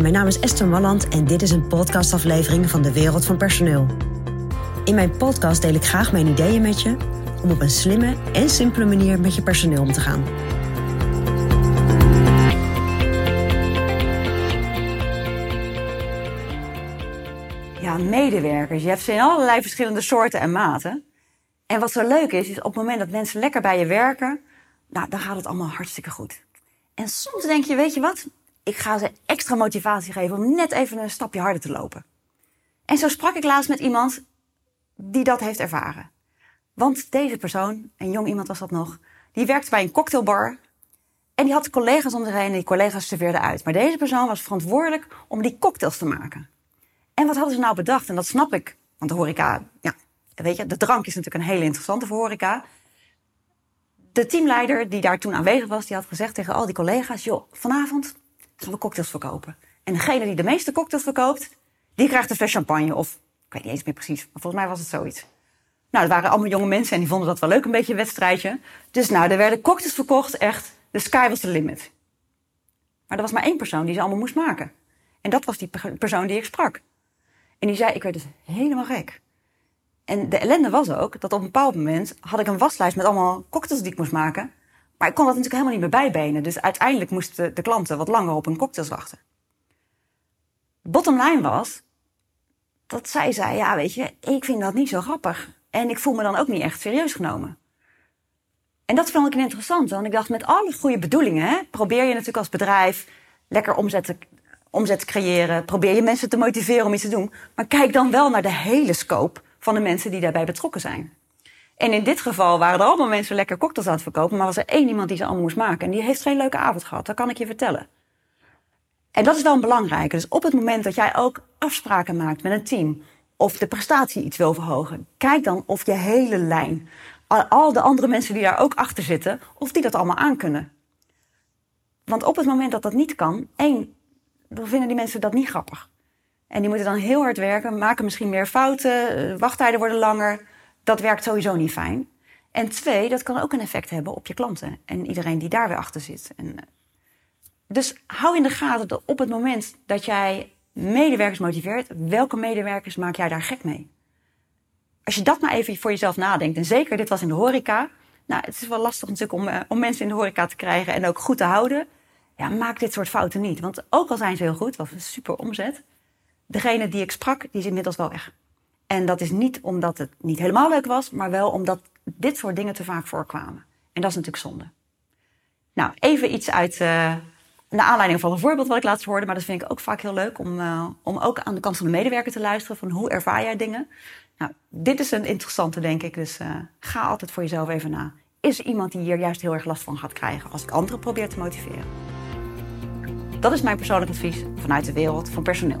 Mijn naam is Esther Malland en dit is een podcastaflevering van de Wereld van Personeel. In mijn podcast deel ik graag mijn ideeën met je om op een slimme en simpele manier met je personeel om te gaan. Ja, medewerkers. Je hebt ze in allerlei verschillende soorten en maten. En wat zo leuk is, is op het moment dat mensen lekker bij je werken, nou, dan gaat het allemaal hartstikke goed. En soms denk je, weet je wat? Ik ga ze extra motivatie geven om net even een stapje harder te lopen. En zo sprak ik laatst met iemand die dat heeft ervaren. Want deze persoon, een jong iemand was dat nog, die werkte bij een cocktailbar. En die had collega's om zich heen en die collega's serveerden uit. Maar deze persoon was verantwoordelijk om die cocktails te maken. En wat hadden ze nou bedacht? En dat snap ik. Want de horeca, ja, weet je, de drank is natuurlijk een hele interessante voor horeca. De teamleider die daar toen aanwezig was, die had gezegd tegen al die collega's: joh, vanavond gaan we cocktails verkopen. En degene die de meeste cocktails verkoopt, die krijgt een fles champagne. Of ik weet niet eens meer precies, maar volgens mij was het zoiets. Nou, het waren allemaal jonge mensen en die vonden dat wel leuk, een beetje een wedstrijdje. Dus nou, er werden cocktails verkocht, echt. De sky was the limit. Maar er was maar één persoon die ze allemaal moest maken. En dat was die persoon die ik sprak. En die zei, ik werd dus helemaal gek. En de ellende was ook dat op een bepaald moment had ik een waslijst met allemaal cocktails die ik moest maken. Maar ik kon dat natuurlijk helemaal niet meer bijbenen. Dus uiteindelijk moesten de klanten wat langer op hun cocktails wachten. Bottom line was dat zij zei: Ja, weet je, ik vind dat niet zo grappig. En ik voel me dan ook niet echt serieus genomen. En dat vond ik interessant, want ik dacht: met alle goede bedoelingen, hè, probeer je natuurlijk als bedrijf lekker omzet omzet te creëren. Probeer je mensen te motiveren om iets te doen. Maar kijk dan wel naar de hele scope van de mensen die daarbij betrokken zijn. En in dit geval waren er allemaal mensen lekker cocktails aan het verkopen, maar was er één iemand die ze allemaal moest maken. En die heeft geen leuke avond gehad, dat kan ik je vertellen. En dat is wel een belangrijke. Dus op het moment dat jij ook afspraken maakt met een team, of de prestatie iets wil verhogen, kijk dan of je hele lijn, al de andere mensen die daar ook achter zitten, of die dat allemaal aankunnen. Want op het moment dat dat niet kan, één, dan vinden die mensen dat niet grappig. En die moeten dan heel hard werken, maken misschien meer fouten, eh, wachttijden worden langer. Dat werkt sowieso niet fijn. En twee, dat kan ook een effect hebben op je klanten en iedereen die daar weer achter zit. En, eh, dus hou in de gaten dat op het moment dat jij medewerkers motiveert, welke medewerkers maak jij daar gek mee? Als je dat maar even voor jezelf nadenkt, en zeker dit was in de horeca. Nou, het is wel lastig natuurlijk om, uh, om mensen in de horeca te krijgen en ook goed te houden. Ja, maak dit soort fouten niet. Want ook al zijn ze heel goed, was een super omzet degene die ik sprak, die is inmiddels wel weg. En dat is niet omdat het niet helemaal leuk was, maar wel omdat dit soort dingen te vaak voorkwamen. En dat is natuurlijk zonde. Nou, even iets uit uh, naar aanleiding van een voorbeeld wat ik laatst hoorde, maar dat vind ik ook vaak heel leuk om, uh, om ook aan de kant van de medewerker te luisteren van hoe ervaar jij dingen. Nou, dit is een interessante, denk ik, dus uh, ga altijd voor jezelf even na. Is er iemand die hier juist heel erg last van gaat krijgen als ik anderen probeer te motiveren? Dat is mijn persoonlijk advies vanuit de wereld van personeel.